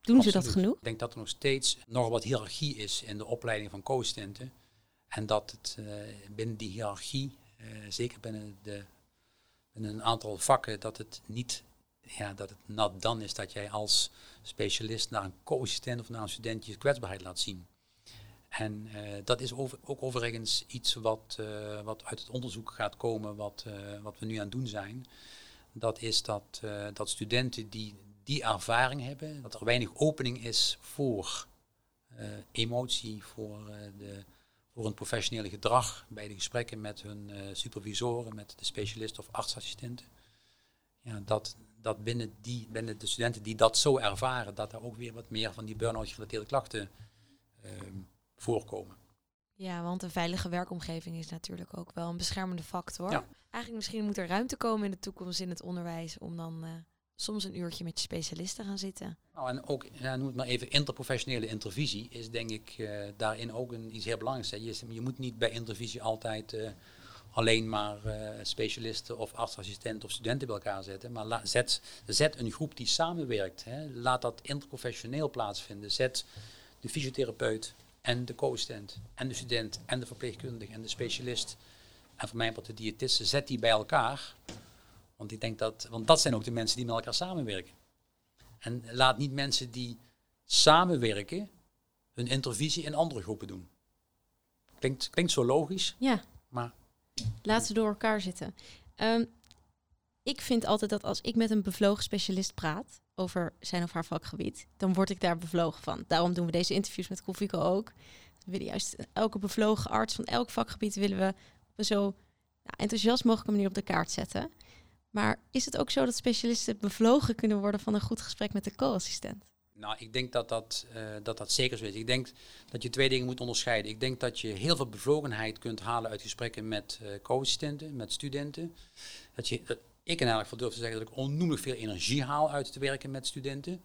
Doen Absoluut. ze dat genoeg? Ik denk dat er nog steeds nog wat hiërarchie is in de opleiding van co-assistenten. En dat het uh, binnen die hiërarchie, uh, zeker binnen, de, binnen een aantal vakken, dat het niet ja, dat het nat dan is dat jij als specialist naar een co-assistent of naar een student je kwetsbaarheid laat zien. En uh, dat is over, ook overigens iets wat, uh, wat uit het onderzoek gaat komen, wat, uh, wat we nu aan het doen zijn. Dat is dat, dat studenten die die ervaring hebben, dat er weinig opening is voor emotie, voor, de, voor een professionele gedrag bij de gesprekken met hun supervisoren, met de specialist of artsassistenten. Ja, dat, dat binnen, die, binnen de studenten die dat zo ervaren, dat er ook weer wat meer van die burn-out gerelateerde klachten uh, voorkomen. Ja, want een veilige werkomgeving is natuurlijk ook wel een beschermende factor. Ja. Eigenlijk misschien moet er ruimte komen in de toekomst in het onderwijs om dan uh, soms een uurtje met je specialist te gaan zitten. Nou, en ook, ja, noem het maar even, interprofessionele intervisie is denk ik uh, daarin ook een, iets heel belangrijks. Je, je moet niet bij intervisie altijd uh, alleen maar uh, specialisten of artsassistenten of studenten bij elkaar zetten. Maar zet, zet een groep die samenwerkt. Hè. Laat dat interprofessioneel plaatsvinden. Zet de fysiotherapeut en de co-assistent en de student en de verpleegkundige en de specialist en voor mij wat de diëtisten, zet die bij elkaar. Want ik denk dat, want dat zijn ook de mensen die met elkaar samenwerken. En laat niet mensen die samenwerken hun intervisie in andere groepen doen. Klinkt, klinkt zo logisch, Ja, maar laat ze door elkaar zitten. Ehm, ik vind altijd dat als ik met een bevlogen specialist praat over zijn of haar vakgebied, dan word ik daar bevlogen van. Daarom doen we deze interviews met Kofico ook. We willen juist elke bevlogen arts van elk vakgebied willen we op een zo nou, enthousiast mogelijke manier op de kaart zetten. Maar is het ook zo dat specialisten bevlogen kunnen worden van een goed gesprek met de co-assistent? Nou, ik denk dat dat, uh, dat dat zeker zo is. Ik denk dat je twee dingen moet onderscheiden. Ik denk dat je heel veel bevlogenheid kunt halen uit gesprekken met uh, co-assistenten, met studenten. Dat je, ik in elk geval durf te zeggen dat ik onnoemelijk veel energie haal uit te werken met studenten.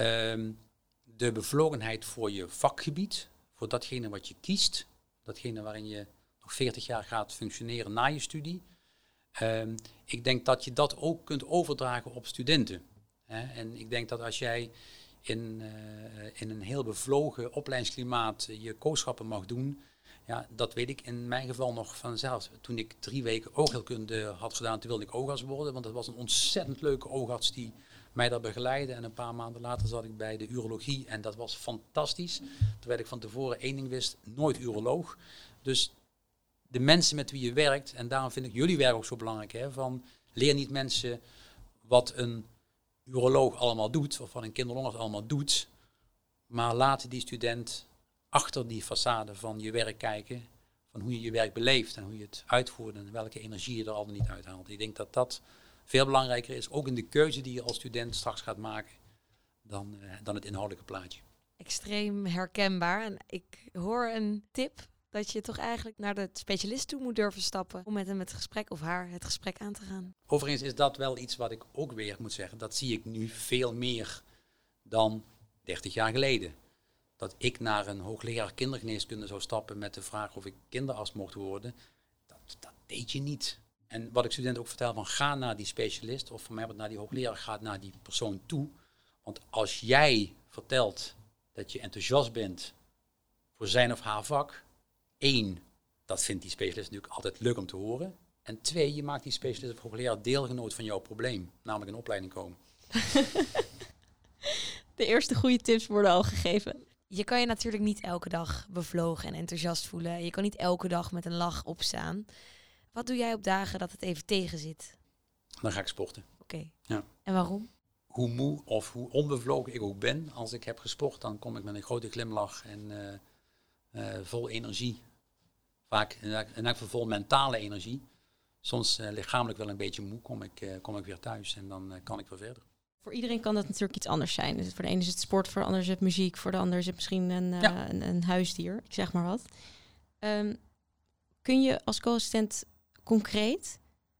Um, de bevlogenheid voor je vakgebied, voor datgene wat je kiest, datgene waarin je nog 40 jaar gaat functioneren na je studie. Um, ik denk dat je dat ook kunt overdragen op studenten. Hè? En ik denk dat als jij in, uh, in een heel bevlogen opleidingsklimaat je kooschappen mag doen. Ja, dat weet ik in mijn geval nog vanzelf. Toen ik drie weken oogheelkunde had gedaan, toen wilde ik oogarts worden. Want dat was een ontzettend leuke oogarts die mij daar begeleidde. En een paar maanden later zat ik bij de urologie en dat was fantastisch. Terwijl ik van tevoren één ding wist, nooit uroloog. Dus de mensen met wie je werkt, en daarom vind ik jullie werk ook zo belangrijk, hè, van leer niet mensen wat een uroloog allemaal doet, of wat een kinderlongarts allemaal doet, maar laat die student achter die façade van je werk kijken, van hoe je je werk beleeft en hoe je het uitvoert en welke energie je er al niet uithaalt. Ik denk dat dat veel belangrijker is, ook in de keuze die je als student straks gaat maken, dan, uh, dan het inhoudelijke plaatje. Extreem herkenbaar. En ik hoor een tip dat je toch eigenlijk naar de specialist toe moet durven stappen om met hem het gesprek of haar het gesprek aan te gaan. Overigens is dat wel iets wat ik ook weer moet zeggen. Dat zie ik nu veel meer dan 30 jaar geleden. Dat ik naar een hoogleraar kindergeneeskunde zou stappen met de vraag of ik kinderarts mocht worden. Dat dat deed je niet. En wat ik studenten ook vertel, van ga naar die specialist, of voor mij naar die hoogleraar, ga naar die persoon toe. Want als jij vertelt dat je enthousiast bent voor zijn of haar vak, één, dat vindt die specialist natuurlijk altijd leuk om te horen. En twee, je maakt die specialist of hoogleraar deelgenoot van jouw probleem, namelijk een opleiding komen. *laughs* De eerste goede tips worden al gegeven. Je kan je natuurlijk niet elke dag bevlogen en enthousiast voelen. Je kan niet elke dag met een lach opstaan. Wat doe jij op dagen dat het even tegen zit? Dan ga ik sporten. Oké. Ja. En waarom? Hoe moe of hoe onbevlogen ik ook ben, als ik heb gesport, dan kom ik met een grote glimlach en eh, eh, vol energie. Vaak geval vol mentale energie. Soms eh, lichamelijk wel een beetje moe, kom ik, eh, kom ik weer thuis en dan eh, kan ik weer verder. Voor iedereen kan dat natuurlijk iets anders zijn. Dus voor de ene is het sport, voor de ander is het muziek, voor de ander is het misschien een, een huisdier. Ik zeg maar wat. Ehm, kun je als co-assistent concreet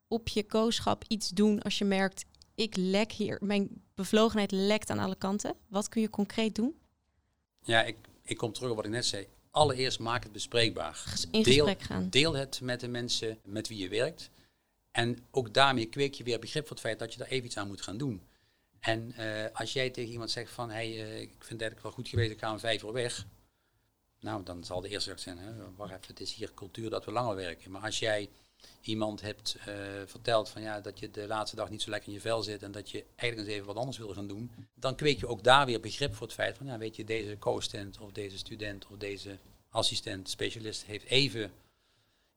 op je co-schap iets doen als je merkt, ik lek hier, mijn bevlogenheid lekt aan alle kanten? Wat kun je concreet doen? Ja, ik, ik kom terug op wat ik net zei. Allereerst maak het bespreekbaar. In Deel- gesprek gaan. Deel het met de mensen met wie je werkt. En ook daarmee kweek je weer begrip voor het feit dat je daar even iets aan moet gaan doen. En eh, als jij tegen iemand zegt van, hey, eh, ik vind het eigenlijk wel goed geweest, ik ga om vijf uur weg. Nou, dan zal de eerste zijn, hè, wacht even, het is hier cultuur dat we langer werken. Maar als jij iemand hebt eh, verteld van, ja, dat je de laatste dag niet zo lekker in je vel zit en dat je eigenlijk eens even wat anders wil gaan doen, dan kweek je ook daar weer begrip voor het feit van, ja, weet je, deze co-assistent of deze student of deze assistent, specialist heeft even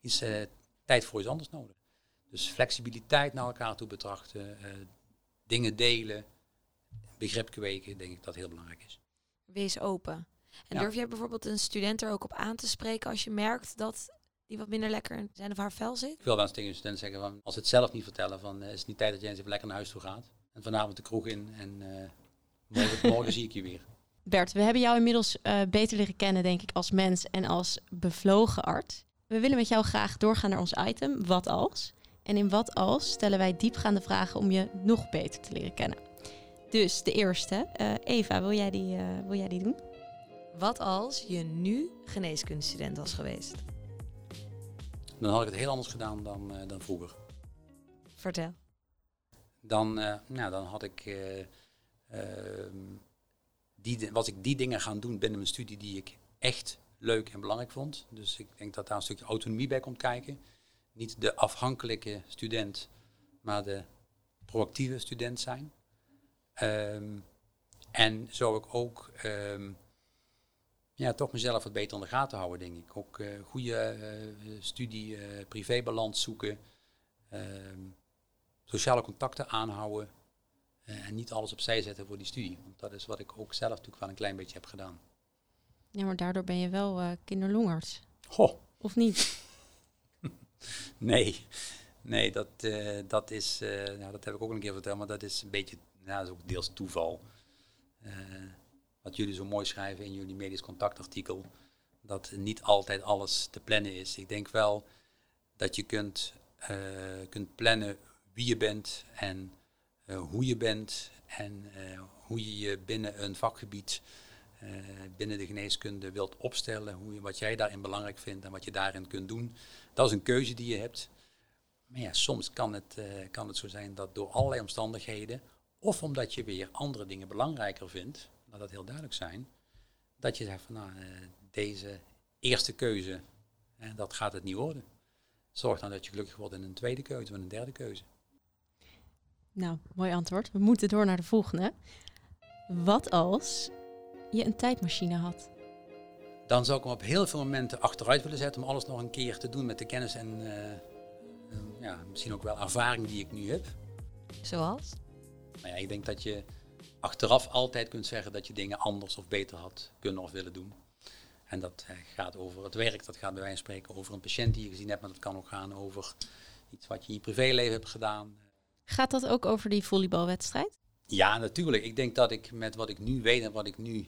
iets eh, tijd voor iets anders nodig. Dus flexibiliteit naar elkaar toe betrachten, eh, dingen delen, begrip kweken, denk ik dat heel belangrijk is. Wees open. En Ja. durf jij bijvoorbeeld een student er ook op aan te spreken als je merkt dat die wat minder lekker in zijn of haar vel zit? Ik wil wel eens tegen een student zeggen, van, als ze het zelf niet vertellen, van, eh, is het niet tijd dat jij eens even lekker naar huis toe gaat. En vanavond de kroeg in en eh, morgen, *laughs* morgen zie ik je weer. Bert, we hebben jou inmiddels eh, beter leren kennen, denk ik, als mens en als bevlogen arts. We willen met jou graag doorgaan naar ons item, wat als? En in wat als stellen wij diepgaande vragen om je nog beter te leren kennen. Dus de eerste, eh, Eva, wil jij, die, eh, wil jij die doen? Wat als je nu geneeskundestudent was geweest? Dan had ik het heel anders gedaan dan, eh, dan vroeger. Vertel. dan, eh, nou, dan had ik, eh, ehm, die, di- was ik die dingen gaan doen binnen mijn studie die ik echt leuk en belangrijk vond. Dus ik denk dat daar een stukje autonomie bij komt kijken. Niet de afhankelijke student, maar de proactieve student zijn. Ehm, en zou ik ook ehm, ja, toch mezelf wat beter in de gaten houden, denk ik. Ook eh, goede eh, studie-privébalans zoeken. Ehm, sociale contacten aanhouden en niet alles opzij zetten voor die studie. Want dat is wat ik ook zelf natuurlijk wel een klein beetje heb gedaan. Ja, maar daardoor ben je wel kinderlongarts, Goh, of niet? *laughs* nee. Nee, dat, dat is, nou, dat heb ik ook een keer verteld, maar dat is een beetje, nou, dat is ook deels toeval. Wat jullie zo mooi schrijven in jullie medisch contactartikel, dat niet altijd alles te plannen is. Ik denk wel dat je kunt, eh, kunt plannen wie je bent en eh, hoe je bent en eh, hoe je je binnen een vakgebied, binnen de geneeskunde wilt opstellen, hoe wat jij daarin belangrijk vindt en wat je daarin kunt doen. Dat is een keuze die je hebt. Maar ja, soms kan het, kan het zo zijn dat door allerlei omstandigheden, of omdat je weer andere dingen belangrijker vindt, laat dat heel duidelijk zijn, dat je zegt van nou, eh, deze eerste keuze, eh, dat gaat het niet worden. Zorg dan dat je gelukkig wordt in een tweede keuze of een derde keuze. Nou, mooi antwoord. We moeten door naar de volgende. Wat als je een tijdmachine had? Dan zou ik hem op heel veel momenten achteruit willen zetten om alles nog een keer te doen met de kennis en eh, ja, misschien ook wel ervaring die ik nu heb. Zoals? Maar ja, ik denk dat je achteraf altijd kunt zeggen dat je dingen anders of beter had kunnen of willen doen. En dat eh, gaat over het werk, dat gaat bij wijze van spreken over een patiënt die je gezien hebt, maar dat kan ook gaan over iets wat je in je privéleven hebt gedaan. Gaat dat ook over die volleybalwedstrijd? Ja, natuurlijk. Ik denk dat ik met wat ik nu weet en wat ik nu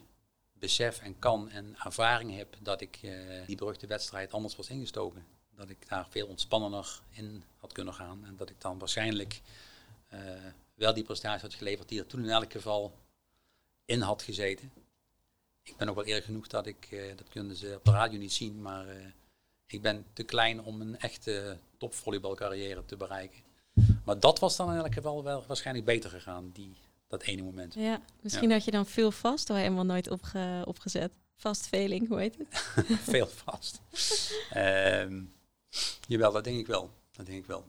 besef en kan en ervaring heb, dat ik eh, die beruchte wedstrijd anders was ingestoken. Dat ik daar veel ontspannender in had kunnen gaan en dat ik dan waarschijnlijk eh, wel die prestatie had geleverd die er toen in elk geval in had gezeten. Ik ben ook wel eerlijk genoeg dat ik, eh, dat kunnen ze op de radio niet zien, maar eh, Ik ben te klein om een echte topvolleybalcarrière te bereiken. Maar dat was dan in elk geval wel waarschijnlijk beter gegaan, die, dat ene moment. Ja, misschien had je dan veel vast, al helemaal nooit opge, opgezet. Vastveling, hoe heet het? *laughs* veel vast. Ehm, jawel, dat denk ik wel. Dat denk ik wel.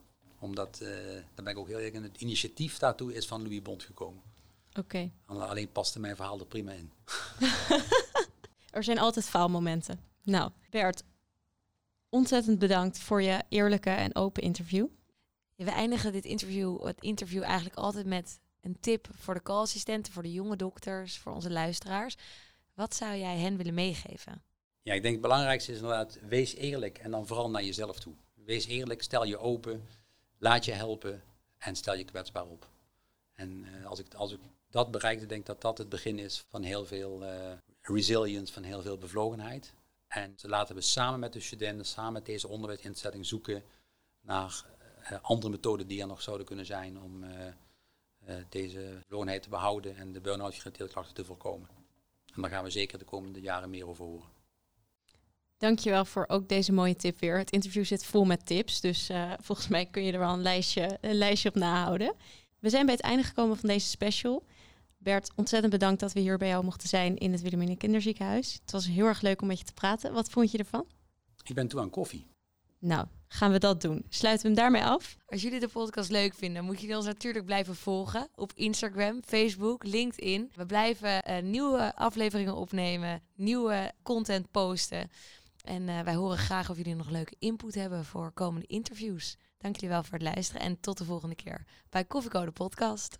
Omdat, uh, daar ben ik ook heel erg in, het initiatief daartoe is van Louis Bond gekomen. Oké. Alleen paste mijn verhaal er prima in. *laughs* er zijn altijd faalmomenten. Nou, Bert, ontzettend bedankt voor je eerlijke en open interview. we eindigen dit interview, het interview eigenlijk altijd met een tip voor de co-assistenten, voor de jonge dokters, voor onze luisteraars. Wat zou jij hen willen meegeven? Ja, ik denk het belangrijkste is inderdaad, wees eerlijk en dan vooral naar jezelf toe. Wees eerlijk, stel je open, laat je helpen en stel je kwetsbaar op. En uh, als, ik, als ik dat bereikte, denk ik dat dat het begin is van heel veel uh, resilience, van heel veel bevlogenheid. En laten we samen met de studenten, samen met deze onderwijsinstelling zoeken naar uh, andere methoden die er nog zouden kunnen zijn om deze bevlogenheid te behouden en de burn-out gerelateerde klachten te voorkomen. En daar gaan we zeker de komende jaren meer over horen. Dankjewel voor ook deze mooie tip weer. Het interview zit vol met tips, dus uh, volgens mij kun je er wel een lijstje, een lijstje op nahouden. We zijn bij het einde gekomen van deze special. Bert, ontzettend bedankt dat we hier bij jou mochten zijn in het Wilhelmina Kinderziekenhuis. Het was heel erg leuk om met je te praten. Wat vond je ervan? Ik ben toe aan koffie. Nou, gaan we dat doen. Sluiten we hem daarmee af? Als jullie de podcast leuk vinden, moet je ons natuurlijk blijven volgen op Instagram, Facebook, LinkedIn. We blijven uh, nieuwe afleveringen opnemen, nieuwe content posten. En uh, wij horen graag of jullie nog leuke input hebben voor komende interviews. Dank jullie wel voor het luisteren en tot de volgende keer bij Koffiecode Podcast.